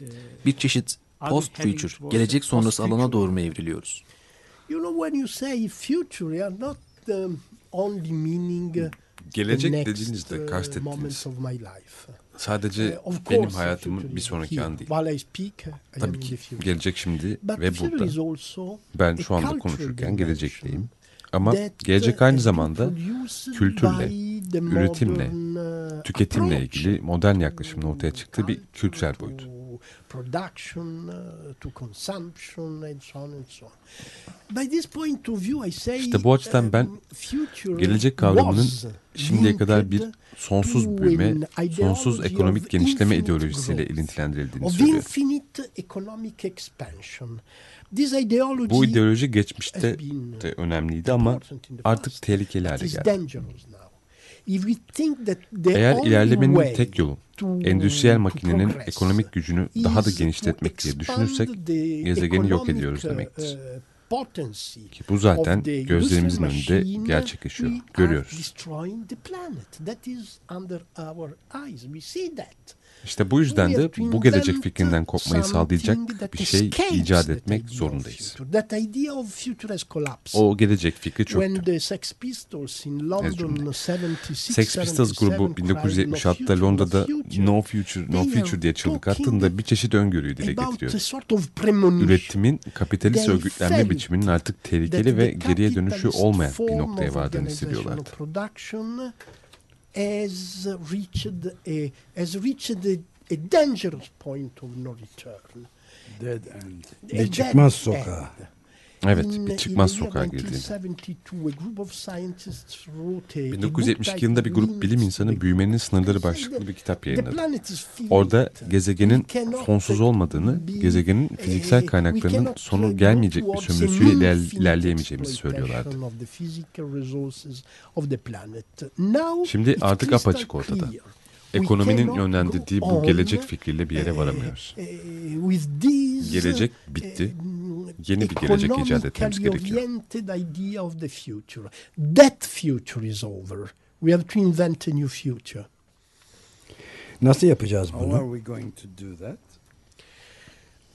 Bir çeşit post-future, gelecek sonrası alana doğru mu evriliyoruz? Um, uh, Gelecek dediğinizde uh, kastettiğiniz. Sadece Uh, benim hayatımın bir sonraki an değil. Tabii ki gelecek şimdi ve burada. Ben şu anda konuşurken gelecekteyim. Ama that, gelecek uh, aynı zamanda kültürle, üretimle, uh, tüketimle ilgili modern yaklaşımın ortaya çıktığı bir kültürel boyut. Production uh, to consumption and so on and so on. By this point of view, I say İşte bu açıdan ben um, gelecek kavramının şimdiye kadar bir sonsuz büyüme, sonsuz ekonomik genişleme ideolojisiyle ilintilendirildiğini söylüyor. infinite economic expansion. This ideology Bu ideoloji geçmişte been de önemliydi ama artık tehlikeli hale geldi. Eğer ilerlemenin tek yolu endüstriyel makinenin ekonomik gücünü daha da genişletmek diye düşünürsek gezegeni yok ediyoruz uh, demektir. Ki bu zaten gözlerimizin önünde gerçekleşiyor, görüyoruz. İşte bu yüzden de bu gelecek fikrinden kopmayı sağlayacak bir şey icat etmek zorundayız. O gelecek fikri çöktü. the Sex Pistols in London cümle. 76, Sex Pistols grubu 1976'da Londra'da No Future, No Future diye çığlık attığında bir çeşit öngörüyü dile getiriyor. Üretimin kapitalist örgütlenme biçiminin artık tehlikeli ve geriye dönüşü olmayan bir noktaya vardığını hissediyorlardı. Production has reached a has reached a, a dangerous point of no return. Dead end. A Bir dead end. Evet, bir çıkmaz sokağa girdiğinde. 1972, a group of scientists wrote a- a book 1972 yılında bir grup bilim insanı büyümenin sınırları başlıklı bir kitap yayınladı. Orada gezegenin sonsuz olmadığını, gezegenin fiziksel eh, kaynaklarının we cannot sonu gelmeyecek bir sömürüsüyle iler- ilerleyemeyeceğimizi söylüyorlardı. Şimdi artık apaçık ortada. Ekonominin yönlendirdiği bu gelecek fikriyle bir yere varamıyoruz. eh, with this, Gelecek bitti. Yeni bir gelecek icat etmemiz gerekiyor. oriented idea of the future. That future is over. We have to invent a new future. Nasıl yapacağız How bunu? are we going to do that?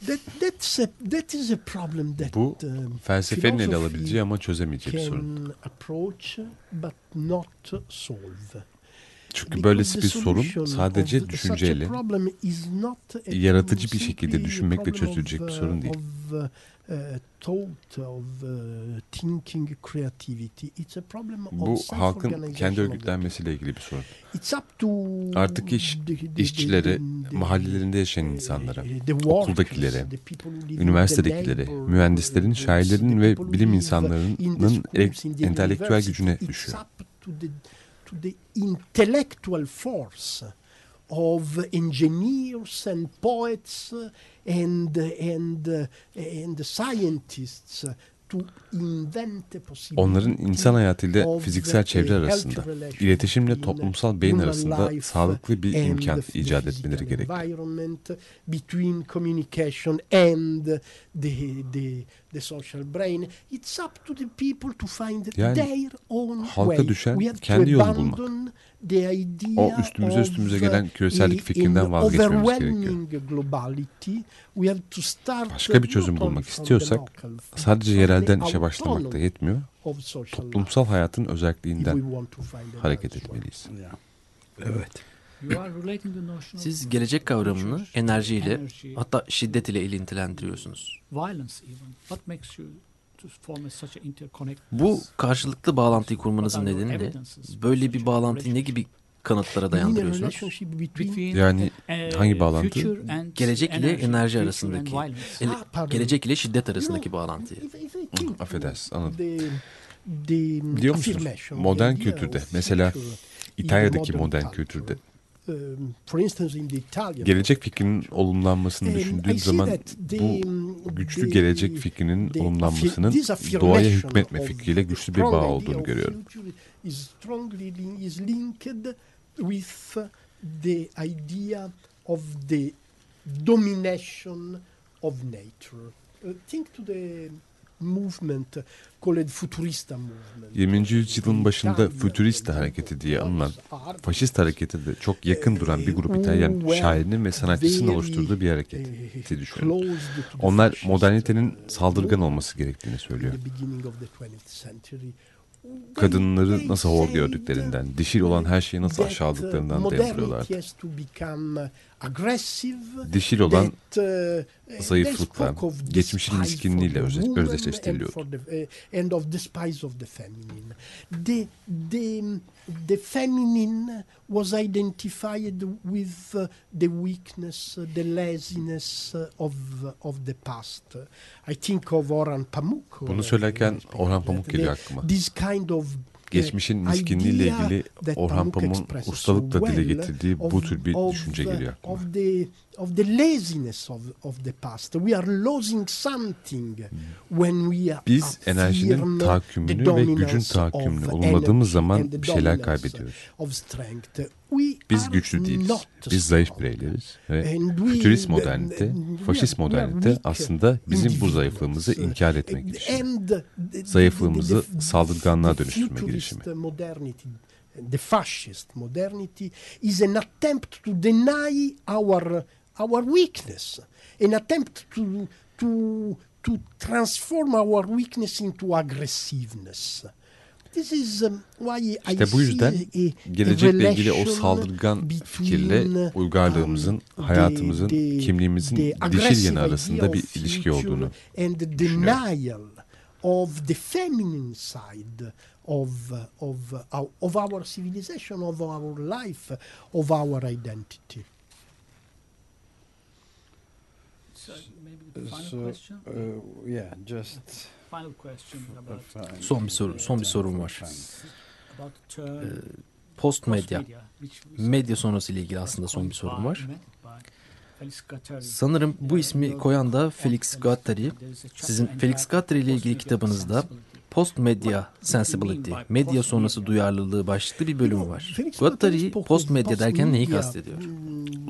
That that's a, that is a problem that Bu um, felsefenin ele philosophy alabileceği ama çözemeyeceği bir sorun. can approach but not solve. Çünkü böylesi bir sorun sadece düşünceyle, problem is not a- yaratıcı bir şekilde düşünmekle problem çözülecek of, bir uh, sorun değil. Of, uh, uh, thought, of uh, thinking, creativity. It's a problem Bu of halkın self-organization kendi örgütlenmesiyle ilgili bir sorun. It's up to Artık iş, işçilere, the- mahallelerinde yaşayan insanlara, okuldakilere, üniversitedekilere, labor, mühendislerin, şairlerin ve bilim insanlarının entelektüel gücüne düşüyor. Of engineers and poets and and and scientists Onların insan hayatıyla fiziksel çevre arasında, iletişimle toplumsal beyin arasında sağlıklı bir imkan icat etmeleri find Yani halka düşen kendi to yolunu bulmak. Abandon the idea O üstümüze üstümüze gelen küresellik fikrinden vazgeçmemiz start Başka bir çözüm bulmak istiyorsak sadece yerelden işe başlamak da yetmiyor. Toplumsal hayatın özelliğinden hareket etmeliyiz. Evet. Siz gelecek kavramını enerjiyle hatta şiddet ile ilintilendiriyorsunuz. Bu karşılıklı bağlantıyı kurmanızın nedeni ne? Böyle bir bağlantıyı ne gibi kanıtlara dayandırıyorsunuz? Yani hangi bağlantı? Gelecek ile enerji arasındaki, ele- Ah, gelecek ile şiddet arasındaki bağlantıyı. Affedersin, anladım. Biliyor musunuz? Modern kültürde, mesela İtalya'daki modern kültürde for instance in the Italian gelecek fikrinin olumlanmasını see zaman bu güçlü the- gelecek fikrinin olumlanmasının doğaya hükmetme of fikriyle güçlü bir bağ olduğunu görüyorum. future Is strongly lin- is linked with the idea of the domination of nature. Uh, think to the movement called futurista movement. 20. yüzyılın başında Futurista hareketi diye anılan faşist harekete de çok yakın duran bir grup İtalyan şairinin ve sanatçısının oluşturduğu bir hareketi düşünün. Onlar modernitenin saldırgan olması gerektiğini söylüyor. Kadınları nasıl hor gördüklerinden, dişil olan her şeyi nasıl aşağıladıklarından dem vuruyorlardı. Dişil olan that, uh, zayıflıkla, geçmişin miskinliğiyle the the- uh, the feminine. The, feminine was identified with uh, the weakness, uh, the laziness uh, of, of the past. I think of Orhan Pamuk. Bunu uh, söylerken Orhan Pamuk geliyor aklıma. This kind of Geçmişin miskinliğiyle ilgili Orhan Pamuk Pamuk'un ustalıkla dile getirdiği bu tür bir düşünce geliyor aklıma. Of the, laziness of, of the past. We are losing something when we are Biz enerjinin tahakkümünü ve gücün tahakkümünü energy zaman bir şeyler kaybediyoruz. Biz güçlü değiliz. Biz zayıf bireyleriz ve fütürist modernite, faşist modernite aslında bizim bu zayıflığımızı inkar etmek And girişimi. Zayıflığımızı saldırganlığa dönüştürme girişimi. the fascist modernity is an attempt to deny our our weakness, an attempt to to to transform our weakness into aggressiveness. I İşte bu yüzden gelecekle ilgili o saldırgan between, fikirle uygarlığımızın, um, the- hayatımızın, kimliğimizin dişil yanı arasında bir ilişki olduğunu and the denial of the feminine side of of our, of our civilization, of our life, of our identity. So maybe the final So, question. uh, yeah, just Final question about, fine. Son bir soru, son bir sorum var. Ee, Post medya. Medya sonrası ile ilgili aslında son bir sorum var. Sanırım bu ismi koyan da Felix Guattari. Sizin Felix Guattari ile ilgili kitabınızda Post Medya Sensibility, medya sonrası duyarlılığı başlıklı bir bölümü var. Guattari post medya derken neyi kastediyor?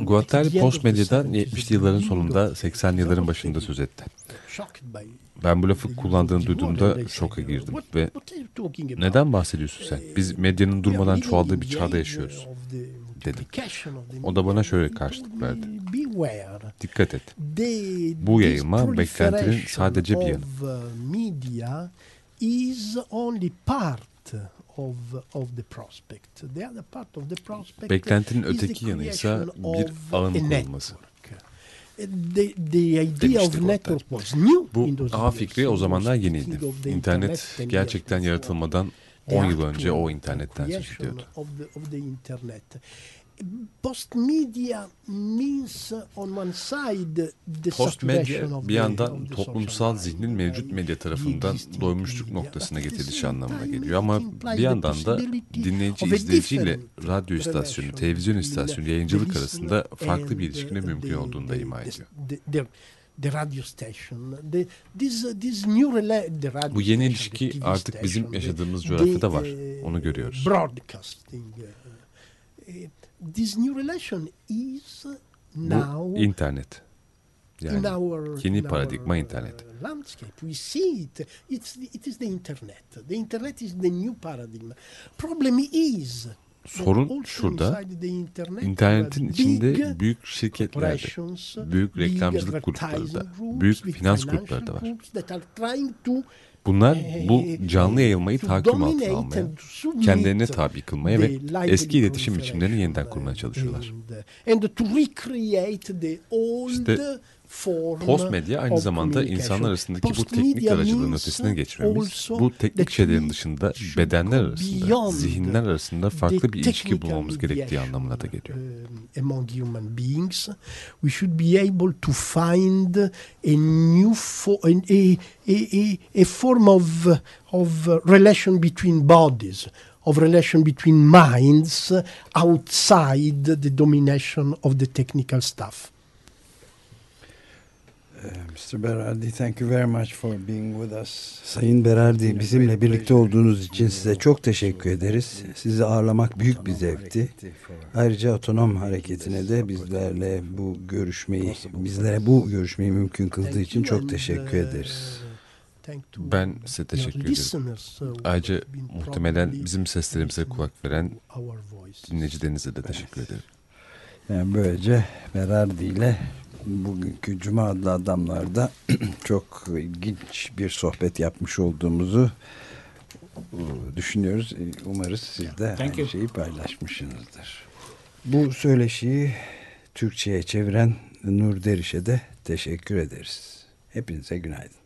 Guattari post medyadan 70s, 70'li yılların sonunda beginning of 80'li yılların başında söz etti. Ben bu lafı kullandığını duyduğumda şoka girdim "What- ve what are you talking about?" neden bahsediyorsun sen? Biz medyanın durmadan çoğaldığı bir çağda yaşıyoruz. dedim. O da bana şöyle karşılık verdi. Dikkat et. Bu yayılma beklentinin sadece bir yanı. İs only part of, of the prospect. The other part of the prospect Beklentinin is the öteki yanıysa creation bir ağın network. The, the idea of network was new Bu ağ fikri o zamanlar yeniydi. İnternet internet ten gerçekten yaratılmadan The 10 yıl önce o internetten söz ediyordu. Post media means uh, on one side the Post medya bir yandan toplumsal zihnin mevcut medya tarafından doymuşluk noktasına getiriliş anlamına geliyor ama bir yandan da dinleyici izleyiciyle radyo istasyonu, televizyon istasyonu, yayıncılık arasında farklı bir uh, mümkün olduğunu da ima ediyor. the- radio station, the, this, uh, this new rela- the radio Bu yeni station, ilişki the TV artık bizim station, yaşadığımız coğrafyada var. Onu görüyoruz. Broadcasting. Uh, uh, this new relation is now Bu internet. in Yani our yeni in our, paradigma uh, internet. landscape. We see it. It's it is the internet. The internet is the new paradigm. Problem is Sorun şurada. internetin içinde büyük şirketlerde, büyük reklamcılık grupları da, büyük finans grupları da var. Bunlar bu eh, canlı yayılmayı to tahakküm altına almaya, kendilerine tabi kılmaya ve eski iletişim biçimlerini yeniden kurmaya çalışıyorlar. İşte Post medya aynı zamanda insanlar arasındaki bu teknik aracılığın ötesine geçmemiz, bu teknik şeylerin dışında should bedenler arasında, zihinler arasında farklı bir ilişki bulmamız gerektiği anlamına da geliyor. among human beings, we should be able to find a new fo- a, a, a, form of of relation between bodies, of relation between minds outside the domination of the technical stuff. Uh, Mr. Berardi, thank you very much for being with us. Sayın Berardi, bizimle birlikte olduğunuz için size çok teşekkür ederiz. Sizi ağırlamak büyük bir zevkti. Ayrıca otonom hareketine de bizlerle bu görüşmeyi, bizlere bu görüşmeyi mümkün kıldığı için çok teşekkür ederiz. Ben size teşekkür ederim. Ayrıca muhtemelen bizim seslerimize kulak veren dinleyicilerinize de teşekkür ederim. Yani böylece Berardi ile bugünkü Cuma adlı adamlarda çok ilginç bir sohbet yapmış olduğumuzu e, düşünüyoruz. E, Umarız siz de Thank aynı şeyi paylaşmışsınızdır. Bu söyleşiyi Türkçe'ye çeviren Nur Deriş'e de teşekkür ederiz. Hepinize günaydın.